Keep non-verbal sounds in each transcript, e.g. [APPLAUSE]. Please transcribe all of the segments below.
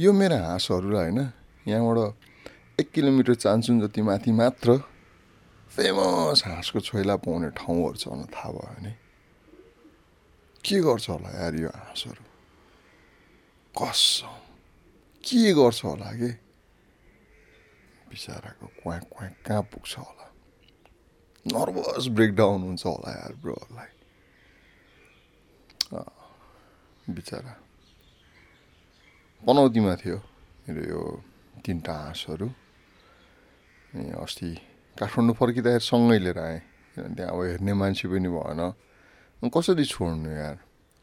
यो मेरो हाँसहरूलाई होइन यहाँबाट एक किलोमिटर चान्सुन जति माथि मात्र फेमस हाँसको छोइला पाउने ठाउँहरू छ भने थाहा भयो भने के गर्छ होला यार यो हाँसहरू? कसम के गर्छ होला कि? बिचराको क्वाक क्वाक कहाँ पुग्छ होला? नर्भस ब्रेकडाउन हुन्छ होला यार ब्रोहरूलाई। बिचरा। पनौतीमा थियो। मेरो यो तिनवटा हाँसहरू अनि अस्ति काठमाडौँ फर्किँदाखेरि सँगै लिएर आएँ। किनभने त्यहाँ अब हेर्ने मान्छे पनि भएन। कसरी छोड्नु यार?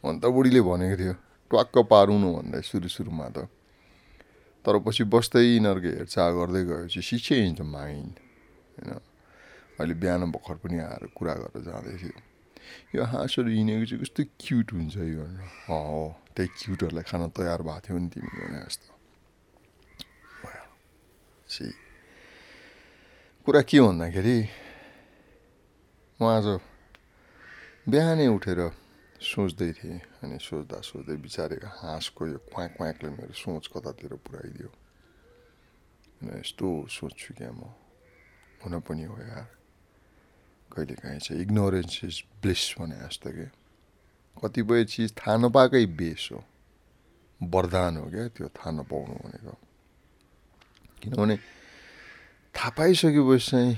अन्त बुढीले भनेको थियो ट्वाक्क पारुनु भन्दा सुरु सुरुमा त। तर पछि बस्दै यिनीहरूको हेरचाह गर्दै गएपछि सिक्सै इन्च माइन्ड होइन? अहिले बिहान भर्खर पनि आएर कुरा गरेर जाँदै थियो। यो हाँसहरू हिँडेको चाहिँ कस्तो क्युट हुन्छ यो। हो। त्यही क्युटहरूलाई खान तयार भएको थियो नि तिमी भने जस्तो सी कुरा के भन्दाखेरि म आज बिहानै उठेर सोच्दै थिएँ अनि सोच्दा सोच्दै बिचारेको हाँसको यो क्वाक क्वाकले मेरो सोच कतातिर पुऱ्याइदियो यस्तो सोच्छु क्या म हुन पनि हो यार कहिलेकाहीँ चाहिँ इग्नोरेन्स इज ब्लिस भने जस्तो क्या कतिपय चिज थाहा नपाएकै बेस हो। वरदान हो क्या त्यो थाहा नपाउनु भनेको। किनभने थाहा पाइसकेपछि चाहिँ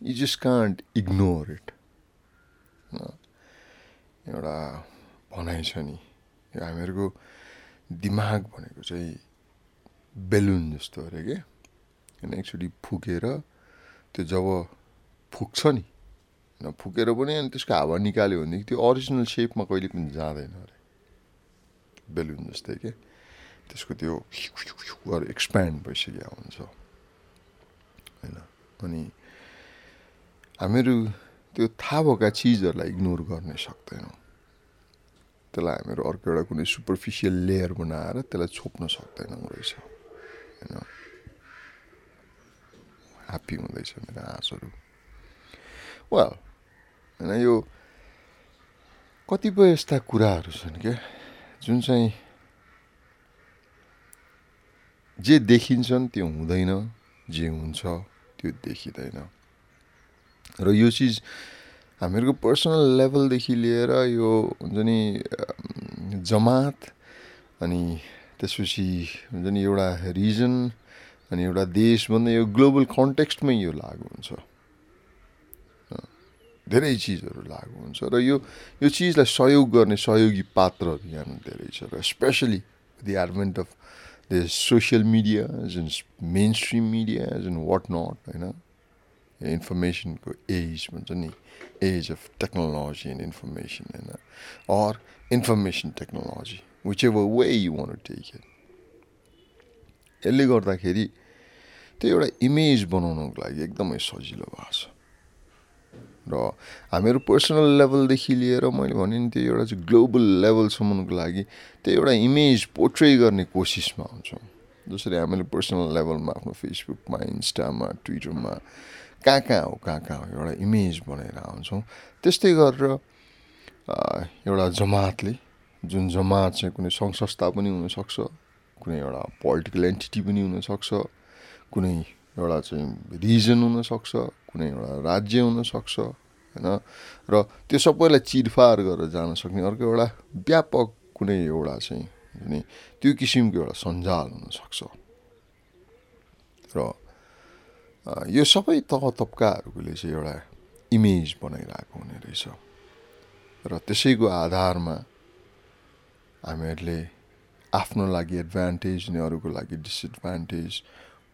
you just can't ignore it एउटा भनाइ छ नि यो हामीहरूको दिमाग भनेको चाहिँ बेलुन जस्तो अरे क्या होइन एकचोटि फुकेर त्यो जब फुक्छ नि फुकेर पनि अनि त्यसको हावा निकाल्यो भनेदेखि त्यो अरिजिनल सेपमा कहिले पनि जाँदैन अरे। बेलुन जस्तै के? त्यसको त्यो एक्सप्यान्ड भइसक्यो हुन्छ। होइन? अनि हामीहरू त्यो थाहा भएका चिजहरूलाई इग्नोर गर्न सक्दैनौँ। त्यसलाई हामीहरू अर्को एउटा कुनै सुपरफिसियल लेयर बनाएर त्यसलाई छोप्न सक्दैनौँ रहेछ। होइन? ह्याप्पी हुँदैछ मेरो हाँसहरू वेल होइन यो कतिपय यस्ता कुराहरू छन् क्या जुन चाहिँ जे देखिन्छन् त्यो हुँदैन जे हुन्छ त्यो देखिँदैन र यो चिज हामीहरूको पर्सनल लेभलदेखि लिएर यो हुन्छ नि जमात अनि त्यसपछि हुन्छ नि एउटा रिजन अनि एउटा देश भन्दा यो ग्लोबल कन्टेक्स्टमै यो लागु हुन्छ धेरै चिजहरू लागु हुन्छ र यो यो चिजलाई सहयोग गर्ने सहयोगी पात्रहरू यहाँ धेरै छ र specially the advent of the social media जुन मेन स्ट्रिम मिडिया जुन वाट नट होइन? इन्फर्मेसनको एज भन्छ नि age of technology and information होइन? Or information technology which ever way you want take it यसले गर्दाखेरि त्यो एउटा इमेज बनाउनको लागि एकदमै सजिलो भएको छ। र हामीहरू पर्सनल लेभलदेखि लिएर मैले भने नि त्यो एउटा चाहिँ ग्लोबल लेभलसम्मको लागि त्यो एउटा इमेज पोर्ट्रे गर्ने कोसिसमा हुन्छौँ। जसरी हामीले पर्सनल लेभलमा आफ्नो फेसबुकमा इन्स्टामा ट्विटरमा कहाँ कहाँ हो कहाँ कहाँ हो एउटा इमेज बनाएर आउँछौँ। त्यस्तै गरेर एउटा जमातले जुन जमात चाहिँ कुनै सङ्घ संस्था पनि हुनसक्छ कुनै एउटा पोलिटिकल एन्टिटी पनि हुनसक्छ कुनै एउटा चाहिँ रिजन हुनसक्छ कुनै एउटा राज्य हुनसक्छ होइन? र त्यो सबैलाई चिरफार गरेर जान सक्ने अर्को एउटा व्यापक कुनै एउटा चाहिँ अनि त्यो किसिमको एउटा सञ्जाल हुनसक्छ। र यो सबै तह तब्काहरूले चाहिँ एउटा इमेज बनाइरहेको हुने रहेछ। र त्यसैको आधारमा हामीहरूले आफ्नो लागि एडभान्टेज अनि अरूको लागि डिसएडभान्टेज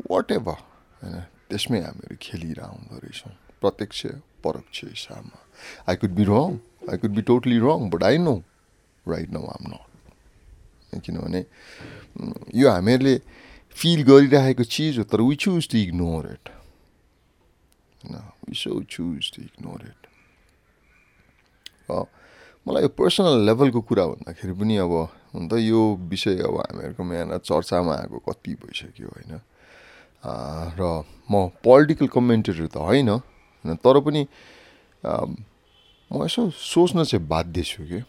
वाट एभर होइन त्यसमै हामीहरू खेलिरह हुँदो रहेछौँ। प्रत्यक्ष परोक्ष हिसाबमा I could be wrong I could be totally wrong but I know right now I'm not किनभने यो हामीहरूले फिल गरिरहेको चिज हो तर we choose to ignore it होइन we so choose to ignore it मलाई यो पर्सनल लेभलको कुरा भन्दाखेरि पनि अब हुन त यो विषय अब हामीहरूकोमा यहाँ चर्चामा आएको कति भइसक्यो होइन। र म पोलिटिकल कमेन्टेटर त होइन तर पनि म यसो सोच्न चाहिँ बाध्य छु कि।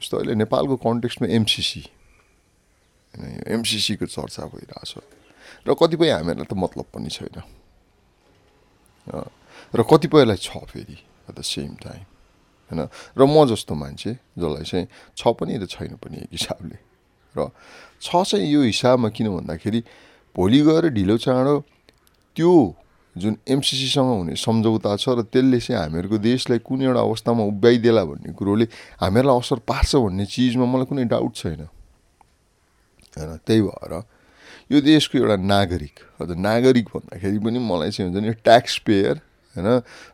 जस्तो अहिले नेपालको कन्टेक्स्टमा एमसिसी होइन यो एमसिसीको चर्चा भइरहेछ। र कतिपय हामीहरूलाई त मतलब पनि छैन। र कतिपयलाई छ फेरि एट द सेम टाइम होइन। र म जस्तो मान्छे जसलाई चाहिँ छ पनि र छैन पनि एक हिसाबले। र छ चाहिँ यो हिसाबमा किन भन्दाखेरि भोलि गएर ढिलो चाँडो त्यो जुन एमसिसीसँग हुने सम्झौता छ र त्यसले चाहिँ हामीहरूको देशलाई कुन एउटा अवस्थामा उभ्याइदेला भन्ने कुरोले हामीहरूलाई असर पार्छ भन्ने चिजमा मलाई कुनै डाउट छैन। होइन त्यही भएर यो देशको एउटा नागरिक अझ नागरिक भन्दाखेरि पनि मलाई चाहिँ हुन्छ नि ट्याक्स पेयर होइन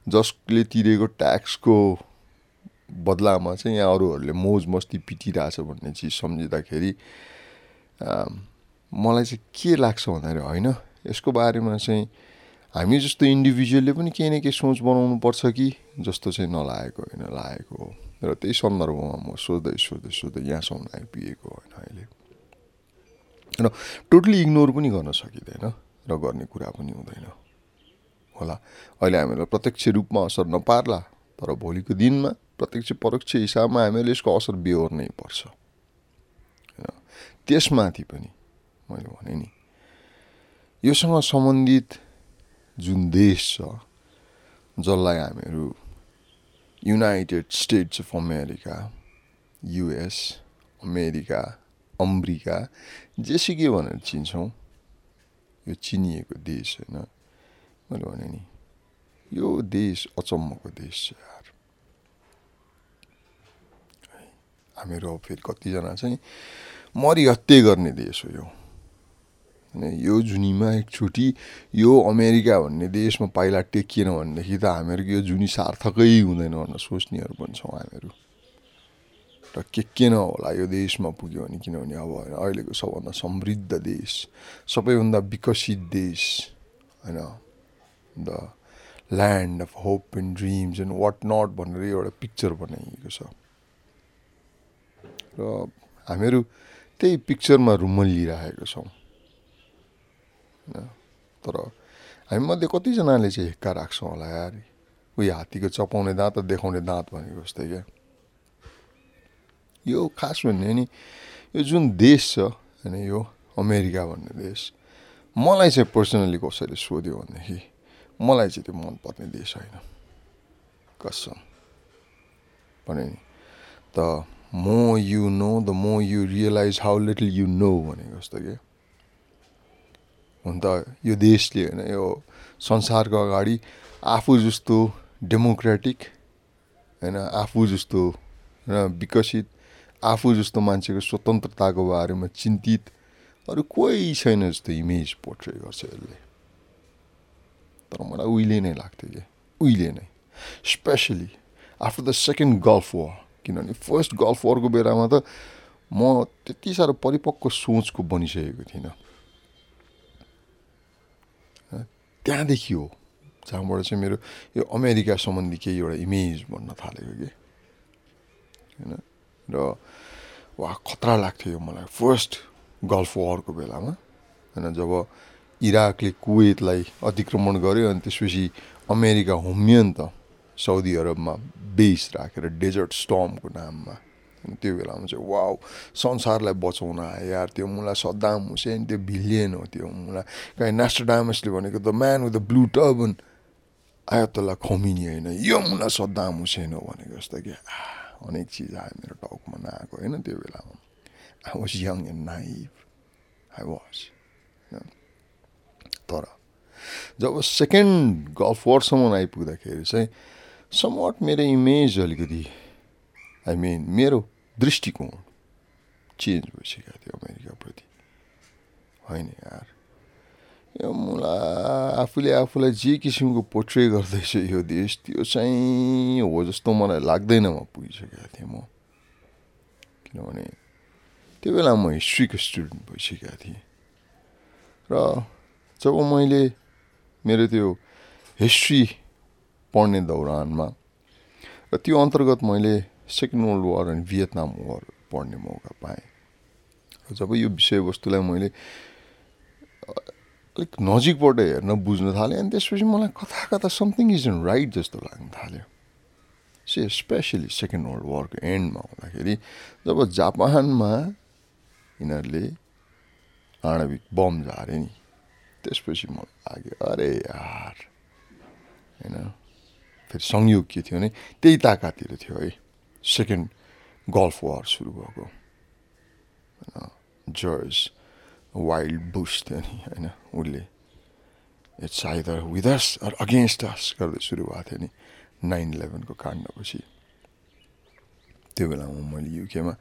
जसले तिरेको ट्याक्सको बदलामा चाहिँ यहाँ अरूहरूले मोज मस्ती पिटिरहेछ भन्ने चिज सम्झिँदाखेरि मलाई चाहिँ के लाग्छ भन्दाखेरि होइन यसको बारेमा चाहिँ हामी जस्तो इन्डिभिजुअलले पनि केही न केही सोच बनाउनु पर्छ कि जस्तो चाहिँ नलागेको होइन लागेको हो। र त्यही सन्दर्भमा म सोच्दै सोच्दै सोच्दै यहाँसम्म आइपुगेको होइन अहिले। र टोटली इग्नोर पनि गर्न सकिँदैन र गर्ने कुरा पनि हुँदैन। होला अहिले हामीलाई प्रत्यक्ष रूपमा असर नपार्ला तर भोलिको दिनमा प्रत्यक्ष परोक्ष हिसाबमा हामीहरूले यसको असर बेहोर्नै पर्छ। होइन त्यसमाथि पनि मैले भने नि योसँग सम्बन्धित जुन देश छ जसलाई हामीहरू United States of America US America America जेसुकै भनेर चिन्छौँ यो चिनिएको देश होइन। मैले भने नि यो देश अचम्मको देश छ यार। हामीहरू फेरि कतिजना चाहिँ मरिहत्ते गर्ने देश हो यो। यो जुनीमा एकचोटि यो अमेरिका भन्ने देशमा पाइला टेकिएन भनेदेखि त हामीहरूको यो जुनी सार्थकै हुँदैन भनेर सोच्नेहरू पनि छौँ हामीहरू। र के के न होला यो देशमा पुग्यो भने किनभने अब होइन अहिलेको सबभन्दा समृद्ध देश सबैभन्दा विकसित देश होइन the land of hope and dreams and what not भनेर एउटा पिक्चर बनाइएको छ। र हामीहरू त्यही पिक्चरमा रुमल्लिरहेको छौँ। तर हामीमध्ये कतिजनाले चाहिँ हिक्का राख्छौँ होला यार। उयो हात्तीको चपाउने दाँत देखाउने दाँत भनेको जस्तै क्या। यो खास भन्ने नि यो जुन देश छ होइन यो अमेरिका भन्ने देश मलाई चाहिँ पर्सनली कसैले सोध्यो भनेदेखि मलाई चाहिँ त्यो मनपर्ने देश होइन। कसम। भने नि त more you know the more you realize how little you know भनेको जस्तो क्या। हुन त यो देशले होइन यो संसारको अगाडि आफू जस्तो डेमोक्रेटिक होइन आफू जस्तो विकसित आफू जस्तो मान्छेको स्वतन्त्रताको बारेमा चिन्तित अरू कोही छैन जस्तो इमेज पोर्ट्रे गर्छ यसले। तर मलाई उहिले नै लाग्थ्यो कि उहिले नै। Specially after the second Gulf War किनभने फर्स्ट गल्फ वरको बेलामा त म त्यति साह्रो परिपक्व सोचको बनिसकेको थिइनँ। त्यहाँदेखि हो। जहाँबाट चाहिँ मेरो यो अमेरिका सम्बन्धी केही एउटा इमेज बन्न थालेको कि। होइन? र वा खतरा लाग्थ्यो यो मलाई। फर्स्ट गल्फ वरको बेलामा होइन? जब इराकले कुवेतलाई अतिक्रमण गर्यो अनि त्यसपछि अमेरिका होमियो नि त साउदी अरबमा बेस राखेर डेजर्ट स्टमको नाममा त्यो बेलामा चाहिँ वाउ संसारलाई बचाउन आयो यार त्यो मुला सद्दाम हुसेन त्यो भिलियन हो त्यो मुला। कहीँ नास्टोडामसले भनेको the man with the blue turban Ayatollah Khomeini होइन यो मुला सद्दाम हुसेन हो भनेको जस्तो कि अनेक चिज आयो मेरो टाउकोमा नआएको होइन त्यो बेलामा। I was young and naive I was तर जब सेकेन्ड गल्फ आइपुग्दाखेरि चाहिँ समट मेरो इमेज अलिकति आई मिन मेरो दृष्टिकोण चेन्ज भइसकेको थियो अमेरिकाप्रति होइन यार यो मलाई आफूले आफूलाई जे किसिमको पोर्ट्रे गर्दैछ यो देश त्यो चाहिँ हो जस्तो मलाई लाग्दैन म पुगिसकेको थिएँ म किनभने त्यो बेला म हिस्ट्रीको स्टुडेन्ट भइसकेको थिएँ र जब मैले मेरो त्यो हिस्ट्री पढ्ने दौरानमा र त्यो अन्तर्गत मैले सेकेन्ड वर्ल्ड वार अनि भियतनाम वार पढ्ने मौका पाएँ। जब यो विषयवस्तुलाई मैले अलिक नजिकबाट हेर्न बुझ्न थालेँ अनि त्यसपछि मलाई कता कता समथिङ इज इन राइट जस्तो लाग्न थाल्यो। से स्पेसली सेकेन्ड वर्ल्ड वारको एन्डमा हुँदाखेरि जब जापानमा यिनीहरूले आणविक बम झारे नि त्यसपछि मलाई लाग्यो अरे यार होइन फेरि संयोग के थियो भने त्यही ताकातिर थियो है। सेकेन्ड गल्फ वार सुरु भएको जर्ज वाइल्ड बुस थियो नि होइन उसले it's either with us or against us गर्दै सुरु भएको थियो नि नाइन इलेभेनको काण्डपछि त्यो बेलामा मैले युकेमा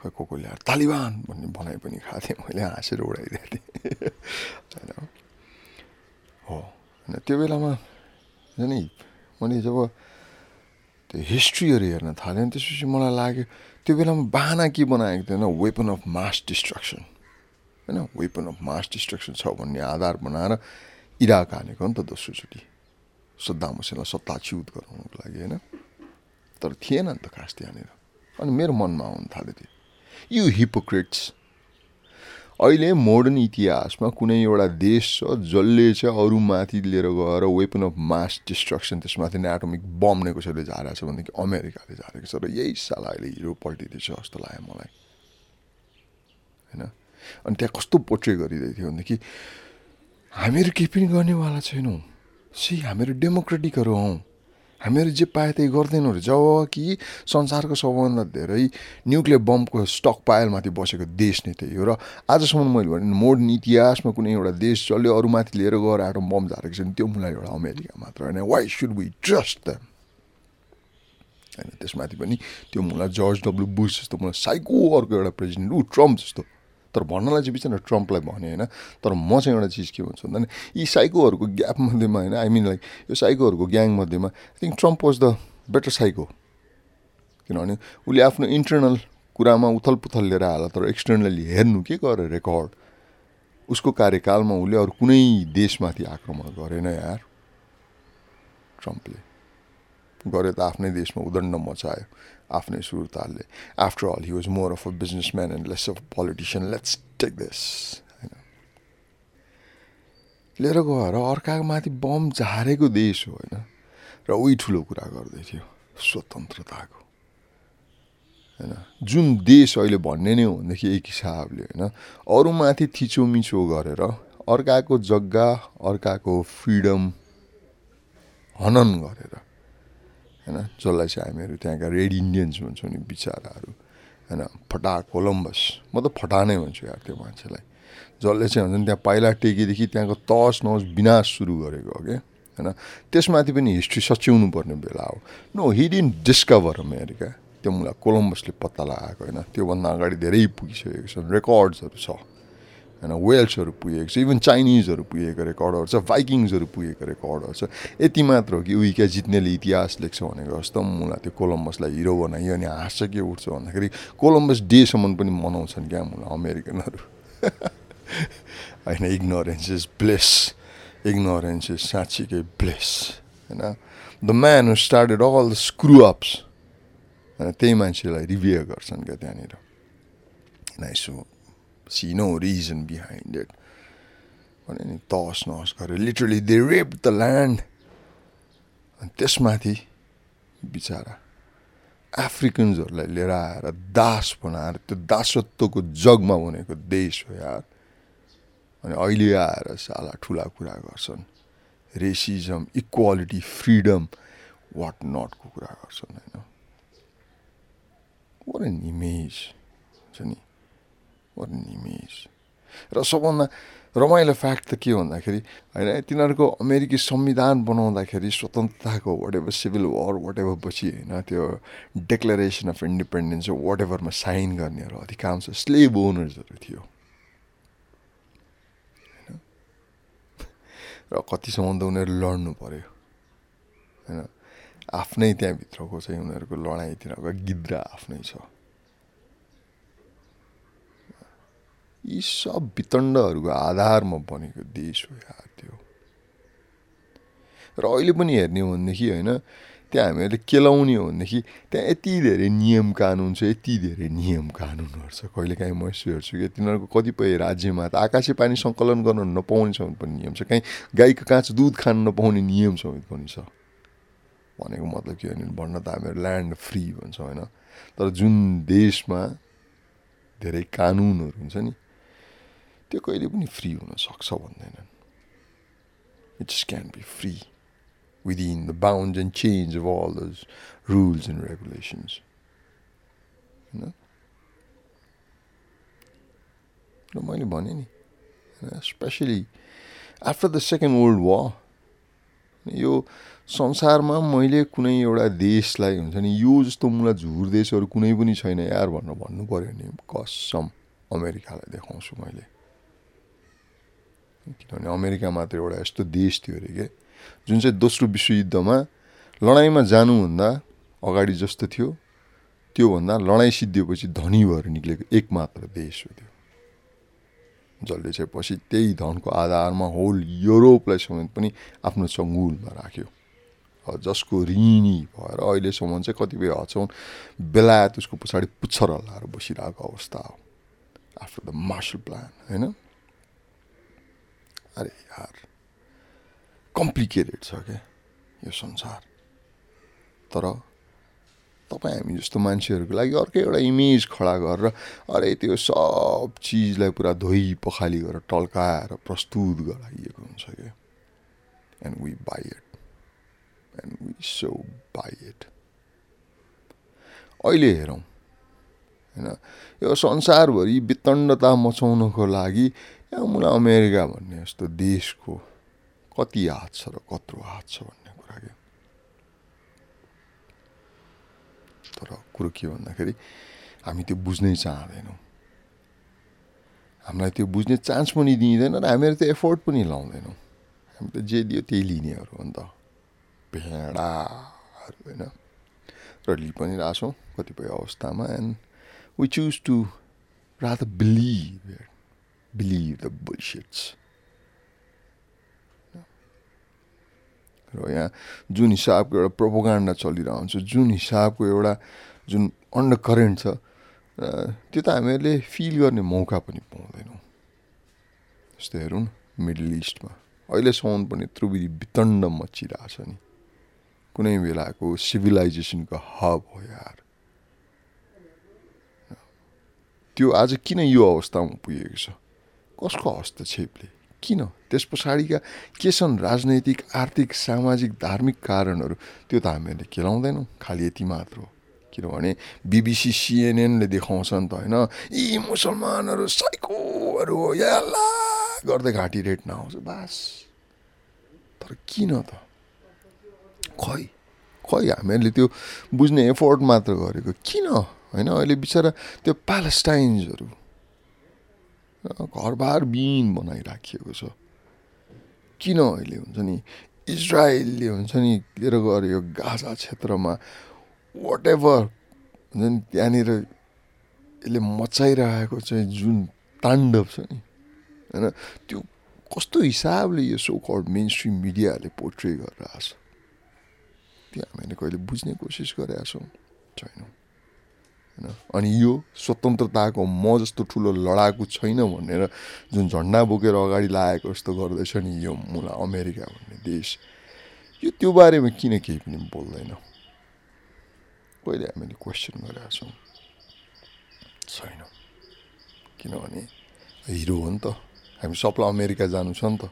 खै को को ल्याएर तालिबान भन्ने बनाइ पनि खाएको थिएँ मैले हाँसेर उडाइदिएको थिएँ होइन हो होइन त्यो बेलामा नि मैले जब त्यो हिस्ट्रीहरू हेर्न थालेँ अनि त्यसपछि मलाई लाग्यो त्यो बेलामा बाहना के बनाएको थियो होइन वेपन अफ मास डिस्ट्रक्सन होइन? वेपन अफ मास डिस्ट्रक्सन छ भन्ने आधार बनाएर इराक हानेको नि त दोस्रोचोटि। सद्दाम हुसेनलाई सत्ताच्युत गराउनुको लागि होइन? तर थिएन नि त खास त्यहाँनिर अनि मेरो मनमा आउनु थाल्यो त्यो। यु हिपोक्रेट्स अहिले मोडर्न इतिहासमा कुनै एउटा देश छ जसले चाहिँ अरू माथि लिएर गएर वेपन अफ मास डिस्ट्रक्सन त्यसमाथि नै एटोमिक बम नै कसैले झारेको छ भनेदेखि अमेरिकाले झारेको छ र यही साल अहिले हिरो पल्टिँदैछ जस्तो लाग्यो मलाई। होइन? अनि त्यहाँ कस्तो पोट्रे गरिँदै थियो भनेदेखि हामीहरू केही पनि गर्नेवाला छैनौँ। सी हामीहरू डेमोक्रेटिकहरू हौँ। हामीहरू जे पाए त्यही गर्दैनौँ जब कि संसारको सबभन्दा धेरै न्युक्लियर बमको स्टक पायलमाथि बसेको देश नै त्यही हो र आजसम्म मैले भने मोडर्न इतिहासमा कुनै एउटा देश जसले अरूमाथि लिएर गएर एटम बम झारेको छ भने त्यो मलाई एउटा अमेरिका मात्र होइन। Why should we trust the होइन त्यसमाथि पनि त्यो मलाई जर्ज डब्लु बुस जस्तो मलाई साइको अर्को एउटा प्रेसिडेन्ट ऊ ट्रम्प जस्तो तर भन्नलाई चाहिँ बिचरा ट्रम्पलाई भने होइन तर म चाहिँ एउटा चिज के भन्छु भन्दा यी साइकोहरूको ग्याप मध्येमा होइन आई मिन लाइक यो साइकोहरूको ग्याङ मध्येमा I think Trump was the better psycho किनभने उसले आफ्नो इन्टरनल कुरामा उथल पुथल लिएर हाल तर एक्सटर्नली हेर्नु के गरेर रेकर्ड उसको कार्यकालमा उसले अरू कुनै देशमाथि आक्रमण गरेन यार ट्रम्पले गरे त आफ्नै देशमा उदण्ड मचायो आफ्नै सुरतालले। After all he was more of a businessman and less of politician let's take this होइन लिएर गएर अर्काको माथि बम झारेको देश हो होइन? र उही ठुलो कुरा गर्दै थियो स्वतन्त्रताको। होइन? जुन देश अहिले भन्ने नै हो भनेदेखि एक हिसाबले होइन? अरूमाथि थिचोमिचो गरेर अर्काको जग्गा अर्काको फ्रिडम हनन गरेर होइन? जसलाई चाहिँ हामीहरू त्यहाँका रेड इन्डियन्स भन्छौँ नि बिचराहरू होइन? फटा कोलम्बस म त फटा नै भन्छु यार त्यो मान्छेलाई। जसले चाहिँ हुन्छ नि त्यहाँ पाइला टेकीदेखि त्यहाँको तस नस विनाश सुरु गरेको हो क्या होइन? त्यसमाथि पनि हिस्ट्री सच्याउनु पर्ने बेला हो। No he didn't discover America त्यो मलाई कोलम्बसले पत्ता लगाएको होइन? त्योभन्दा अगाडि धेरै पुगिसकेको छ। रेकर्ड्सहरू छ। होइन वेल्सहरू पुगेको छ इभन चाइनिजहरू पुगेको रेकर्डहरू छ भाइकिङ्सहरू पुगेको रेकर्डहरू छ। यति मात्र हो कि उही क्या जित्नेले इतिहास लेख्छ भनेको जस्तो मलाई त्यो कोलम्बसलाई हिरो बनाइयो अनि हाँस्छ के उठ्छ भन्दाखेरि कोलम्बस डेसम्म पनि मनाउँछन् क्या मलाई अमेरिकनहरू। [LAUGHS] होइन ignorance is bliss ignorance is साँच्चीकै ब्लेस होइन। The man started all the screw ups होइन त्यही मान्छेलाई रिभियर गर्छन् क्या त्यहाँनिर। Nice see no reason behind it. भने नि तहस नहस गरेर literally they rape the land अनि त्यसमाथि बिचरा अफ्रिकन्सहरूलाई लिएर आएर दास बनाएर त्यो दासत्वको जगमा बनेको देश हो यार अनि अहिले आएर साला ठुला कुरा गर्छन् रेसिजम इक्वालिटी फ्रिडम वाट नटको कुरा गर्छन् होइन वाट एन इमेज हुन्छ नि इमेज र सबभन्दा रमाइलो फ्याक्ट त के भन्दाखेरि होइन तिनीहरूको अमेरिकी संविधान बनाउँदाखेरि स्वतन्त्रताको whatever civil war whatever पछि होइन त्यो डेक्लरेसन अफ इन्डिपेन्डेन्स वाट एभरमा साइन गर्नेहरू अधिकांश स्लेभ ओनर्सहरू थियो। होइन? र कतिसम्म त उनीहरू लड्नु पऱ्यो होइन? आफ्नै त्यहाँभित्रको चाहिँ उनीहरूको लडाइँ तिनीहरूको गिद्रा आफ्नै छ। यी सब वितण्डहरूको आधारमा बनेको देश हो यार त्यो। र अहिले पनि हेर्ने हो भनेदेखि होइन त्यहाँ हामीहरूले केलाउने हो भनेदेखि त्यहाँ यति धेरै नियम कानुन छ यति धेरै नियम कानुनहरू छ। कहिलेकाहीँ म यसो हेर्छु कि तिनीहरूको कतिपय राज्यमा त आकाशे पानी सङ्कलन गर्न नपाउने समेत पनि नियम छ। काहीँ गाईको काँच दुध खान नपाउने नियम समेत पनि छ। भनेको मतलब के भने भन्न त हामीहरू ल्यान्ड फ्री भन्छौँ होइन। तर जुन देशमा धेरै कानुनहरू हुन्छ नि त्यो कहिले पनि फ्री हुनसक्छ भन्दैनन् it just can be free within the bounds and chains of all those rules and regulations. You know? र मैले भने नि especially after the second world war यो संसारमा मैले कुनै एउटा देशलाई हुन्छ नि यो जस्तो मुला झुर देशहरू कुनै पनि छैन यार भनेर भन्नु पऱ्यो भने कसम अमेरिकालाई देखाउँछु मैले। किनभने अमेरिका मात्र एउटा यस्तो देश थियो अरे के? जुन चाहिँ दोस्रो विश्वयुद्धमा लडाइँमा जानुभन्दा अगाडि जस्तो थियो त्योभन्दा लडाइँ सिद्धिएपछि धनी भएर निक्लेको एक मात्र देश हो त्यो। जसले चाहिँ पछि त्यही धनको आधारमा होल युरोपलाई समेत पनि आफ्नो चङ्गुलमा राख्यो। जसको ऋणी भएर अहिलेसम्म चाहिँ कतिपय हदसम्म बेलायत उसको पछाडि पुच्छर हल्लाएर बसिरहेको अवस्था हो। आफ्टर द मार्सल प्लान होइन? अरे यार कम्प्लिकेटेड छ क्या यो संसार तर तपाईँ हामी जस्तो मान्छेहरूको लागि अर्कै एउटा इमेज खडा गरेर अरे त्यो सब चिजलाई पुरा धोइ पखाली गरेर टल्काएर प्रस्तुत गराइएको हुन्छ क्या and we buy it and we so buy it अहिले हेरौँ होइन यो संसारभरि वितण्डता मचाउनको लागि यहाँ मुला अमेरिका भन्ने यस्तो देशको कति हात छ र कत्रो हात छ भन्ने कुरा क्या तर कुरो के भन्दाखेरि हामी त्यो बुझ्नै चाहँदैनौँ हामीलाई त्यो बुझ्ने चान्स पनि दिइँदैन र हामीहरू त्यो एफोर्ट पनि लाउँदैनौँ हामी त जे दियो त्यही लिनेहरू हो नि त भेडाहरू होइन र लि पनि रहेछौँ कतिपय अवस्थामा and we choose to rather believe believe the bullshits र यहाँ जुन हिसाबको एउटा प्रोपोगान्डा चलिरहन्छ जुन हिसाबको एउटा जुन अन्डर करेन्ट छ त्यो त हामीहरूले फिल गर्ने मौका पनि पाउँदैनौँ। जस्तै हेरौँ न मिडल इस्टमा अहिलेसम्म पनि त्रिवेदी वितण्ड मचिरहेछ नि। कुनै बेलाको सिभिलाइजेसनको हब हो यार। त्यो आज किन यो अवस्थामा पुगेको छ? कसको हस्तक्षेपले किन? त्यस पछाडिका के छन् राजनैतिक आर्थिक सामाजिक धार्मिक कारणहरू? त्यो त हामीहरूले केलाउँदैनौँ खालि यति मात्र हो। किनभने बिबिसी सिएनएनले देखाउँछन् त होइन? यी मुसलमानहरू साइकोहरू हो याला गर्दै घाँटी रेट नआउँछ बास। तर किन त? खै? खै हामीहरूले त्यो बुझ्ने एफोर्ट मात्र गरेको? किन? होइन? अहिले बिचरा त्यो प्यालेस्टाइन्सहरू घरबार बिन बनाइराखिएको छ। किन अहिले हुन्छ नि? इजरायलले हुन्छ नि लिएर गएर यो गाजा क्षेत्रमा वाट एभर हुन्छ नि त्यहाँनिर यसले मचाइरहेको चाहिँ जुन ताण्डव छ नि होइन? त्यो कस्तो हिसाबले यो सो कल्ड मेन स्ट्रिम मिडियाहरूले पोर्ट्रे गरिरहेको छ त्यो हामीले कहिले बुझ्ने कोसिस गरेका छौँ छैनौँ। होइन? अनि यो स्वतन्त्रताको म जस्तो ठुलो लडाकु छैन भनेर जुन झन्डा बोकेर अगाडि लागेको जस्तो गर्दैछ नि यो मुला अमेरिका भन्ने देश यो त्यो बारेमा किन केही पनि बोल्दैन? कहिले हामीले क्वेसन गरेका छौँ? छैन। किनभने हिरो हो नि त। हामी सबलाई अमेरिका जानु छ नि त।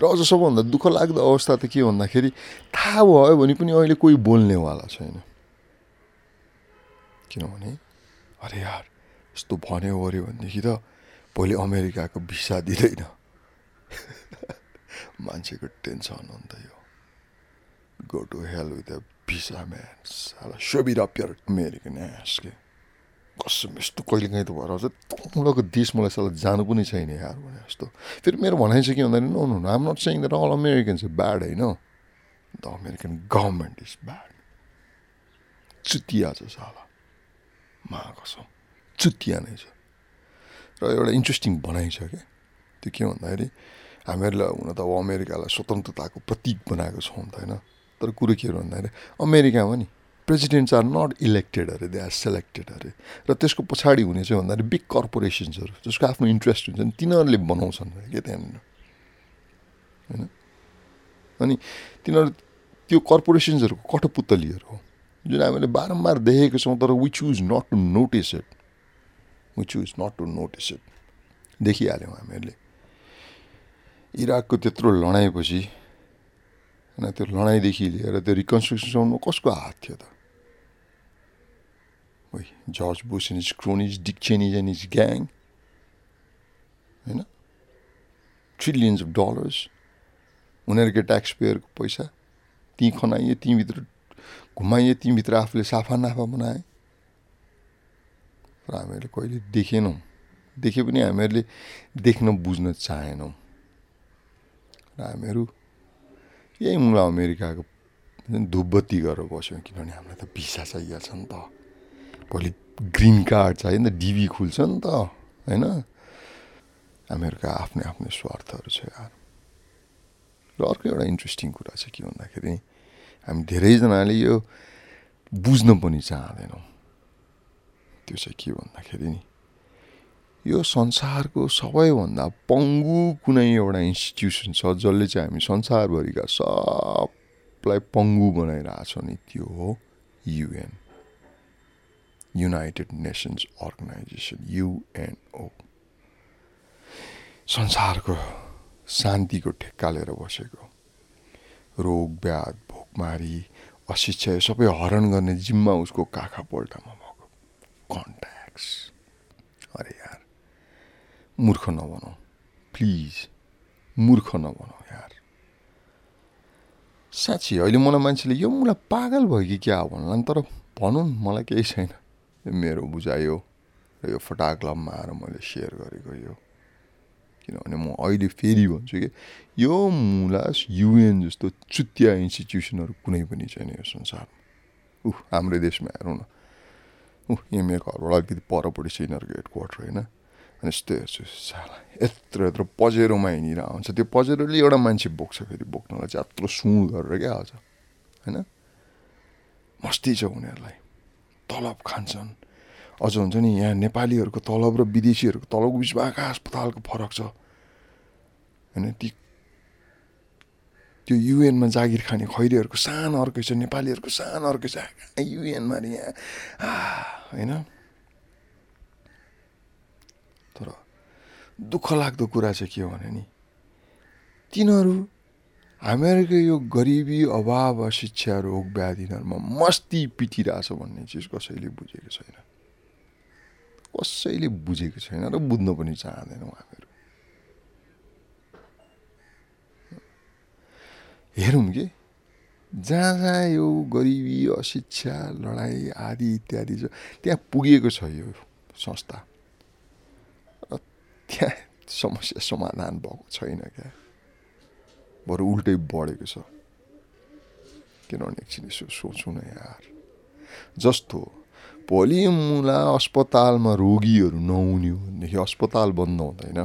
र अझ सबभन्दा दुःख लाग्दो अवस्था त के भन्दाखेरि थाहा भयो भने पनि अहिले कोही बोल्नेवाला छैन। किनभने अरे यार। यस्तो भन्यो ओऱ्यो भनेदेखि त भोलि अमेरिकाको भिसा दिँदैन। [LAUGHS] मान्छेको टेन्सन हो नि त यो। Go to hell with the visa man साला सोबिर अपियर अमेरिकन एस के? कसम यस्तो कहिले काहीँ त भएर आउँछ। तँलाको देश मलाई साला जानु पनि छैन यार भने जस्तो। फेरि मेरो भनाइ चाहिँ के भन्दाखेरि no no I'm not saying that all American चाहिँ ब्याड होइन the American government is bad चुतिया छ साला। महाकसम चुतिया नै छ। र एउटा इन्ट्रेस्टिङ बनाइ छ क्या त्यो के भन्दाखेरि हामीहरूलाई हुन त अब अमेरिकालाई स्वतन्त्रताको प्रतीक बनाएको छौँ त होइन? तर कुरो के भन्दाखेरि अमेरिकामा नि प्रेसिडेन्ट्स आर नट इलेक्टेड अरे। दे आर सेलेक्टेड अरे। र त्यसको पछाडि हुने चाहिँ भन्दाखेरि बिग कर्पोरेसन्सहरू जसको आफ्नो इन्ट्रेस्ट हुन्छ नि तिनीहरूले बनाउँछन् क्या त्यहाँनिर होइन? अनि तिनीहरू त्यो कर्पोरेसन्सहरूको कठपुतलीहरू हो। जुन हामीले बारम्बार देखेको छौँ तर we choose not to notice it we choose not to notice it देखिहाल्यौँ हामीहरूले इराकको त्यत्रो लडाइँपछि होइन त्यो लडाइँदेखि लिएर त्यो रिकन्स्ट्रक्सनसम्म कसको हात थियो त ओइ George Bush and his cronies Dick and his gang होइन ट्रिलियन्स अफ डलर्स उनीहरूकै ट्याक्स पेयरको पैसा। ती खनाइए तीभित्र घुमाइए तीभित्र आफूले साफा नाफा बनाए। र हामीहरूले कहिले देखेनौँ। देखे पनि हामीहरूले देख्न बुझ्न चाहेनौँ। र हामीहरू यही मुला अमेरिकाको धुपबत्ती गरेर बस्यौँ किनभने हामीलाई त भिसा चाहिएको छ नि त। भोलि ग्रिन कार्ड चाहियो नि त डिबी खुल्छ नि त होइन? हामीहरूका आफ्नै आफ्नै स्वार्थहरू छ यार। र अर्को एउटा इन्ट्रेस्टिङ कुरा चाहिँ के भन्दाखेरि हामी धेरैजनाले यो बुझ्न पनि चाहँदैनौँ। त्यो चाहिँ के भन्दाखेरि नि यो संसारको सबैभन्दा पङ्गु कुनै एउटा इन्स्टिट्युसन छ जसले चाहिँ हामी संसारभरिका सबलाई पङ्गु बनाइरहेछौँ नि त्यो हो UN United Nations Organization UNO. संसारको शान्तिको ठेक्का लिएर बसेको रोग व्याध भोकमारी अशिक्षा सबै हरण गर्ने जिम्मा उसको काखा पल्टामा भएको कन्ट्याक्स अरे यार मूर्ख नबनाऊ प्लिज मूर्ख नबनाऊ यार। साँच्ची अहिले मलाई मान्छेले यो मलाई पागल भयो कि क्या भन्ला तर भनौँ मलाई केही छैन। मेरो बुझाइ हो र यो फटाक आएर मैले सेयर गरेको यो किनभने म अहिले फेरि भन्छु कि यो मुलास युएन जस्तो चुतिया इन्स्टिट्युसनहरू कुनै पनि छैन यो संसारमा। ऊ हाम्रो देशमा हेरौँ न। मेरो घरबाट अलिकति परपट्टि छ यिनीहरूको हेड क्वार्टर होइन। अनि यस्तो हेर्छु साला यत्रो यत्रो पजेरोमा हिँडिरहेको हुन्छ। त्यो पजेरोले एउटा मान्छे बोक्छ फेरि बोक्नलाई चाहिँ यत्रो सुँड गरेर क्या हाल्छ होइन? मस्ती छ उनीहरूलाई। तलब खान्छन्। अझ हुन्छ नि यहाँ नेपालीहरूको तलब र विदेशीहरूको तलबको बिचमा आकाश अस्पतालको फरक छ। होइन ती त्यो युएनमा जागिर खाने खैरीहरूको सानो अर्कै छ नेपालीहरूको सानो अर्कै छ। युएनमा यहाँ। होइन? तर दुःख लाग्दो कुरा चाहिँ के हो भने नि तिनीहरू हामीहरूको यो गरिबी अभाव शिक्षा रोग व्याधिहरूमा मस्ती पिटिरहेछ भन्ने चिज कसैले बुझेको छैन। कसैले बुझेको छैन र बुझ्न पनि चाहँदैनौँ हामीहरू हेरौँ कि जहाँ जहाँ यो गरिबी अशिक्षा लडाइँ आदि इत्यादि छ त्यहाँ पुगेको छ यो संस्था। र त्यहाँ समस्या समाधान भएको छैन क्या। बरु उल्टै बढेको छ। किनभने एकछिन यसो सोचौँ न यार। जस्तो भोलि मुला अस्पतालमा रोगीहरू नहुने हो भनेदेखि अस्पताल बन्द हुँदैन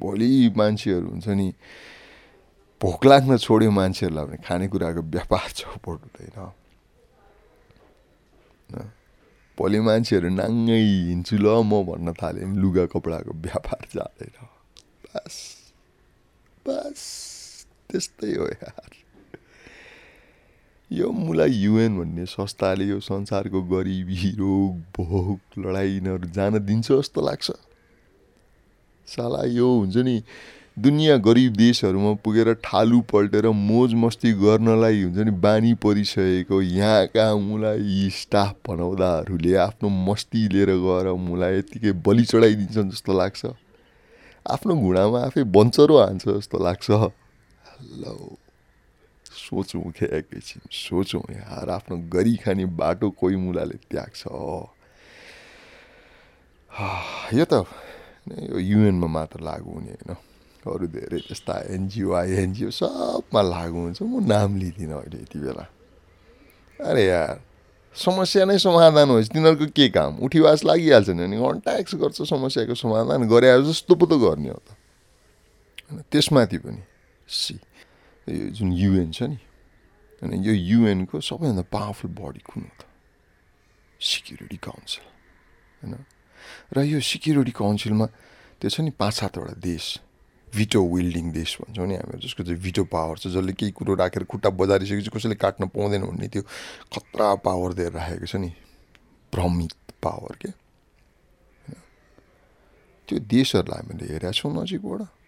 भोलि मान्छेहरू हुन्छ नि भोक लाग्न छोड्यो मान्छेहरूलाई भने खानेकुराको व्यापार चौपट हुँदैन भोलि मान्छेहरू नाङ्गै हिँड्छु ल म भन्न भने लुगा कपडाको व्यापार जाँदैन बस बस त्यस्तै हो यार यो मुलाई युएन भन्ने संस्थाले यो संसारको गरिबी रोग भोक लडाइँ यिनीहरू जान दिन्छ जस्तो लाग्छ। साला यो हुन्छ नि दुनियाँ गरिब देशहरूमा पुगेर ठालु पल्टेर मोज मस्ती गर्नलाई हुन्छ नि बानी परिसकेको यहाँका मुलाई स्टाफ भनाउँदाहरूले आफ्नो मस्ती लिएर गएर मुलाई यत्तिकै बलि चढाइदिन्छन् जस्तो लाग्छ। आफ्नो घुँडामा आफै बन्चरो हान्छ जस्तो लाग्छ। ल सोचौँ क्या एकैछिन सोचौँ यार आफ्नो गरी खाने बाटो कोही मुलाले त्याग्छ यो त यो युएनमा मात्र लागु हुने होइन अरू धेरै त्यस्ता एनजिओ आइएनजिओ सबमा लागु हुन्छ म नाम लिँदिनँ अहिले यति बेला अरे यार समस्या नै समाधान होस् तिनीहरूको के काम उठीवास लागिहाल्छ नि अनि ट्याक्स गर्छ समस्याको समाधान गरे जस्तो पो त गर्ने हो त त्यसमाथि पनि सी यो जुन युएन छ नि अनि यो युएनको सबैभन्दा पावरफुल बडी कुन हो त सिक्युरिटी काउन्सिल होइन र यो सिक्युरिटी काउन्सिलमा त्यो छ नि पाँच सातवटा देश भिटो विल्डिङ देश भन्छौँ नि हामीहरू जसको चाहिँ भिटो पावर छ जसले केही कुरो राखेर खुट्टा बजारिसकेपछि कसैले काट्न पाउँदैन भन्ने त्यो खतरा पावर दिएर राखेको छ नि भ्रमित पावर के त्यो देशहरूलाई हामीले हेरेका छौँ नजिकबाट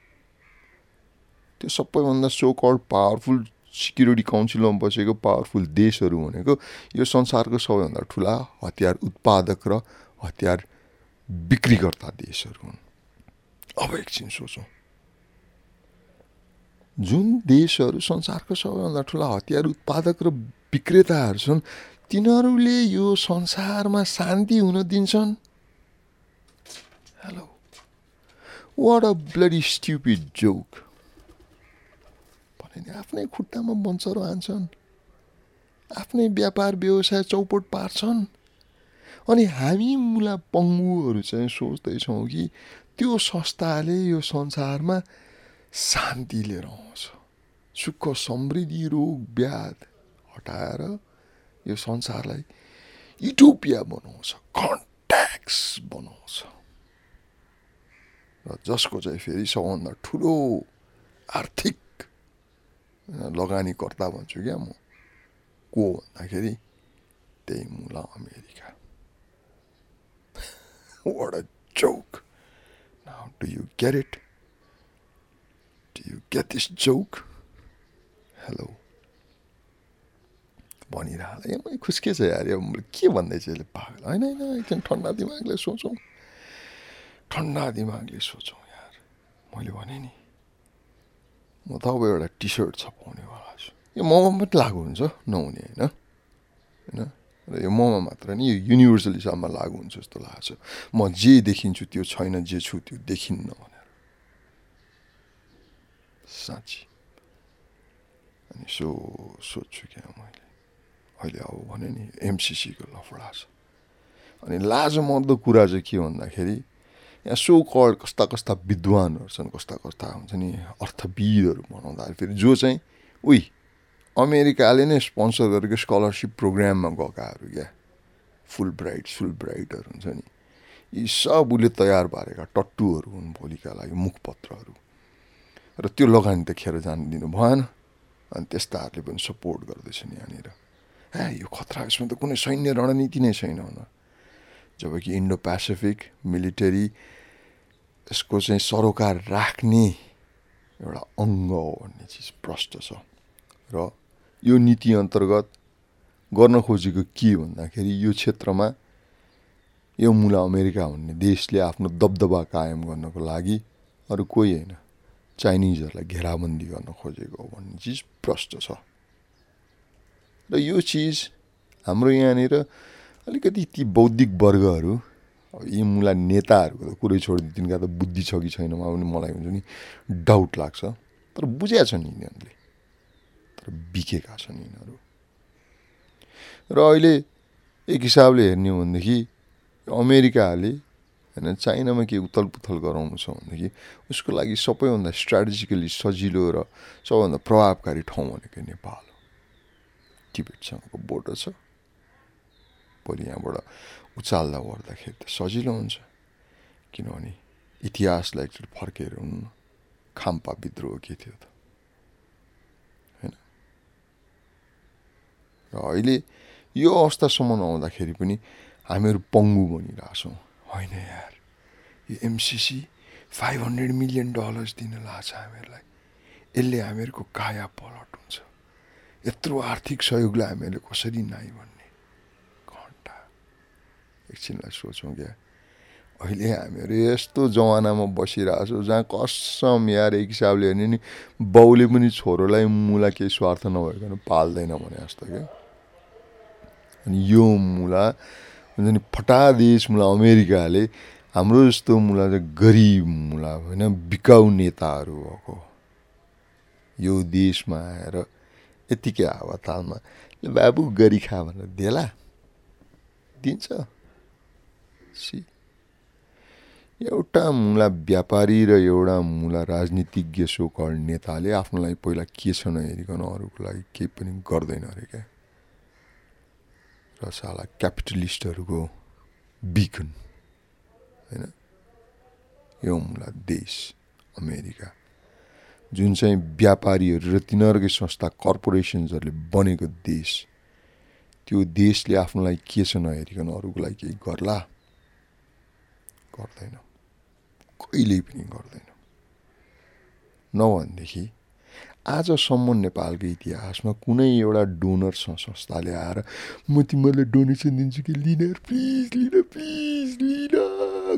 त्यो सबैभन्दा सो कल्ड पावरफुल सिक्युरिटी काउन्सिलमा बसेको पावरफुल देशहरू भनेको यो संसारको सबैभन्दा ठुला हतियार उत्पादक र हतियार बिक्रीकर्ता देशहरू हुन्। अब एकछिन सोचौँ। जुन देशहरू संसारको सबैभन्दा ठुला हतियार उत्पादक र विक्रेताहरू छन् तिनीहरूले यो संसारमा शान्ति हुन दिन्छन्। Hello what a bloody stupid joke भने आफ्नै खुट्टामा बन्चरो हान्छन्। आफ्नै व्यापार व्यवसाय चौपट पार्छन्। अनि हामी मुला पङ्गुहरू चाहिँ सोच्दैछौँ कि त्यो संस्थाले यो संसारमा शान्ति लिएर आउँछ। सुख समृद्धि रोग व्याध हटाएर यो संसारलाई इटोपिया बनाउँछ कन्ट्याक्स बनाउँछ। र जसको चाहिँ फेरि सबभन्दा ठुलो आर्थिक लगानीकर्ता भन्छु क्या म को भन्दाखेरि त्यही मुला America what a joke now do you get it do you get this joke hello भनिरह खुस्के छ यार के भन्दैछ यसले पागल होइन होइन एकछिन ठन्डा दिमागले सोचौँ ठन्डा दिमागले सोचौँ यार मैले भने नि म त अब एउटा टी सर्ट छपाउनेवाला छु यो ममा मात्रै लागु हुन्छ नहुने होइन? होइन? र यो ममा मात्र नि यो युनिभर्सलीसम्म लागु हुन्छ जस्तो लाग्छ। म जे देखिन्छु त्यो छैन जे छु त्यो देखिन्न भनेर। साँच्ची। अनि सो सोध्छु क्या मैले। अहिले अब भने नि एमसिसीको लफडा छ। अनि लाज मर्दो कुरा चाहिँ के भन्दाखेरि यहाँ सो कल्ड कस्ता कस्ता विद्वानहरू छन् कस्ता कस्ता हुन्छ नि अर्थविदहरू भनाउँदाखेरि फेरि जो चाहिँ उही अमेरिकाले नै स्पोन्सर गरेको स्कलरसिप प्रोग्राममा गएकाहरू क्या फुल ब्राइट फुल ब्राइटहरू हुन्छ नि यी सब उसले तयार पारेका टट्टुहरू हुन् भोलिका लागि मुखपत्रहरू र त्यो लगानी त खेर जानु दिनु भएन अनि त्यस्ताहरूले पनि सपोर्ट गर्दैछन् यहाँनिर ए यो खतरा यसमा त कुनै सैन्य रणनीति नै छैन जब कि इन्डो पेसिफिक मिलिटरी यसको चाहिँ सरोकार राख्ने एउटा अङ्ग हो भन्ने चिज प्रष्ट छ। र यो नीति अन्तर्गत गर्न खोजेको के भन्दाखेरि यो क्षेत्रमा यो मुला अमेरिका भन्ने देशले आफ्नो दबदबा कायम गर्नको लागि अरू कोही होइन चाइनिजहरूलाई घेराबन्दी गर्न खोजेको हो भन्ने चिज प्रष्ट छ। र यो चिज हाम्रो यहाँनिर अलिकति ती बौद्धिक वर्गहरू यी मुला नेताहरूको त कुरै छोडिदियो तिनका त बुद्धि छ कि छैन पनि मलाई हुन्छ नि डाउट लाग्छ। तर बुझेका छन् यिनीहरूले। तर बिकेका छन् यिनीहरू। र अहिले एक हिसाबले हेर्ने हो भनेदेखि अमेरिकाले होइन चाइनामा केही उथल पुथल गराउनु छ भनेदेखि उसको लागि सबैभन्दा स्ट्राटेजिकली सजिलो र सबैभन्दा प्रभावकारी ठाउँ भनेको नेपाल हो। टिबेटसँगको बोर्डर छ। भोलि यहाँबाट उचाल्दा ओर्दाखेरि त सजिलो हुन्छ। किनभने इतिहासलाई एकचोटि फर्केर हुनु खाम्पा विद्रोह के थियो त? होइन? र अहिले यो अवस्थासम्म आउँदाखेरि पनि हामीहरू पङ्गु बनिरहेछौँ। होइन यार यो MCC five hundred million dollars दिन लाग्छ हामीहरूलाई। यसले हामीहरूको काया पलट हुन्छ। यत्रो आर्थिक सहयोगलाई हामीहरूले कसरी नाइ भन्ने एकछिनलाई सोचौँ क्या। अहिले हामीहरू यस्तो जमानामा बसिरहेको छौँ जहाँ कसम यार एक हिसाबले हेर्ने नि बाउले पनि छोरोलाई मुला केही स्वार्थ नभइकन पाल्दैन भने जस्तो क्या। अनि यो मुला हुन्छ नि फटा देश मुला अमेरिकाले हाम्रो जस्तो मुला चाहिँ गरिब मुला होइन बिकाउ नेताहरू भएको। यो देशमा आएर यतिकै हावातालमा बाबु गरी खा भनेर देला दिन्छ। सी। एउटा मुला व्यापारी र एउटा मुला राजनीतिज्ञ सोकल नेताले आफ्नो लागि पहिला के छ नहेरिकन अरूको लागि केही पनि गर्दैन अरे क्या? र साला क्यापिटलिस्टहरूको बिकन होइन? यो मुला देश अमेरिका जुन चाहिँ व्यापारीहरू र तिनीहरूकै संस्था कर्पोरेसन्सहरूले बनेको देश त्यो देशले आफ्नो लागि के छ नहेरिकन अरूको लागि केही गर्ला? गर्दैन। कहिल्यै पनि गर्दैन। नभनेदेखि आजसम्म नेपालको इतिहासमा कुनै एउटा डोनर संस्थाले आएर म तिमीहरूलाई डोनेसन दिन्छु कि लिन प्लिज लिन प्लिज लिन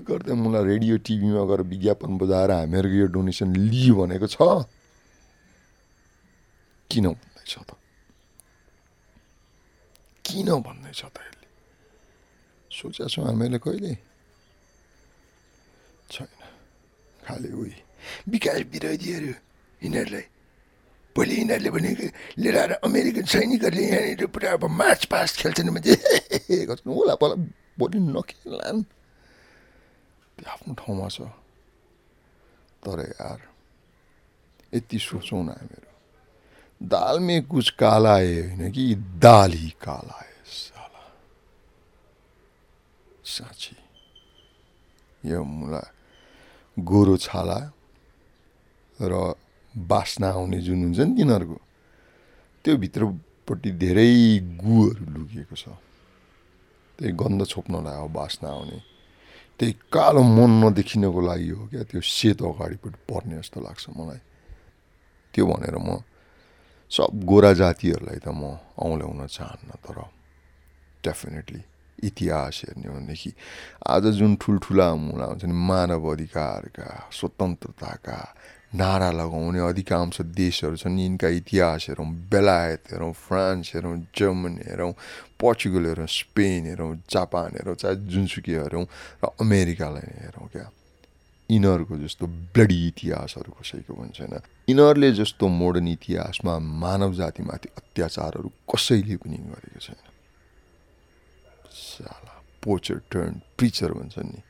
गर्दा मलाई रेडियो टिभीमा गएर विज्ञापन बजाएर हामीहरूको यो डोनेसन लि भनेको छ। किन भन्दैछ त? किन भन्दैछ त यसले? सोचेको छौँ हामीले कहिले छैन खालि उही विकास विरोधीहरू यिनीहरूलाई भोलि यिनीहरूले भनेको लिएर आएर अमेरिकन सैनिकहरूले यहाँनिर पुरा अब मार्च पास खेल्छन् भने गर्छन् होला पहिला भोलि नखेल्लान् त्यो आफ्नो ठाउँमा छ तर यार यति सोचौँ न हामीहरू दाल में कुछ काला है होइन कि दाल ही काला है साला साँच्ची यो मलाई गोरो छाला र बास्ना आउने जुन हुन्छ नि तिनीहरूको त्यो भित्रपट्टि धेरै गुहरू लुकिएको छ। त्यही गन्ध छोप्नलाई हो बास्ना आउने। त्यही कालो मन नदेखिनको लागि हो क्या त्यो सेतो अगाडिपट्टि पर्ने जस्तो लाग्छ मलाई। त्यो भनेर म सब गोरा जातिहरूलाई त म औँल्याउन चाहन्न तर डेफिनेटली इतिहास हेर्ने हो भनेदेखि आज जुन ठुल्ठुला मुला हुन्छ नि मानव अधिकारका स्वतन्त्रताका नारा लगाउने अधिकांश देशहरू छन् यिनका इतिहास हेरौँ बेलायत हेरौँ फ्रान्स हेरौँ जर्मनी हेरौँ पोर्चुगल हेरौँ स्पेन हेरौँ जापान हेरौँ चाहे जुनसुकी हेरौँ र अमेरिकालाई हेरौँ क्या। यिनीहरूको जस्तो ब्लडी इतिहासहरू कसैको पनि छैन। यिनीहरूले जस्तो मोडर्न इतिहासमा मानव जातिमाथि अत्याचारहरू कसैले पनि गरेको छैन। साला पोचर टर्न प्रिचर भन्छन् नि।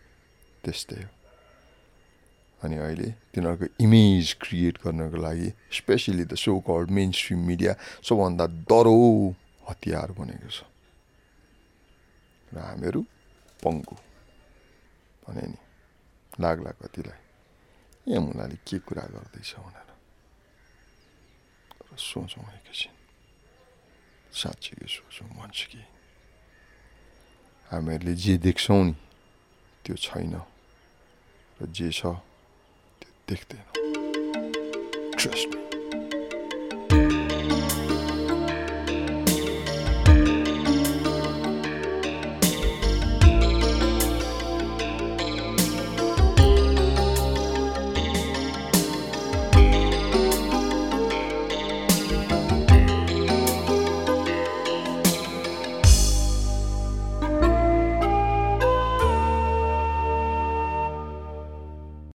त्यस्तै हो। अनि अहिले तिनीहरूको इमेज क्रिएट गर्नको लागि especially the so called main stream media सबभन्दा डह्रो हतियार बनेको छ। र हामीहरू पङ्गु भने नि लाग्ला कतिलाई। ए मुलाले के कुरा गर्दैछ भनेर। सोचौँ एकैछिन। साँच्चीकै सोचौँ भन्छु कि? हामीहरूले जे देख्छौँ नि त्यो छैन र जे छ Dichte. Trust me.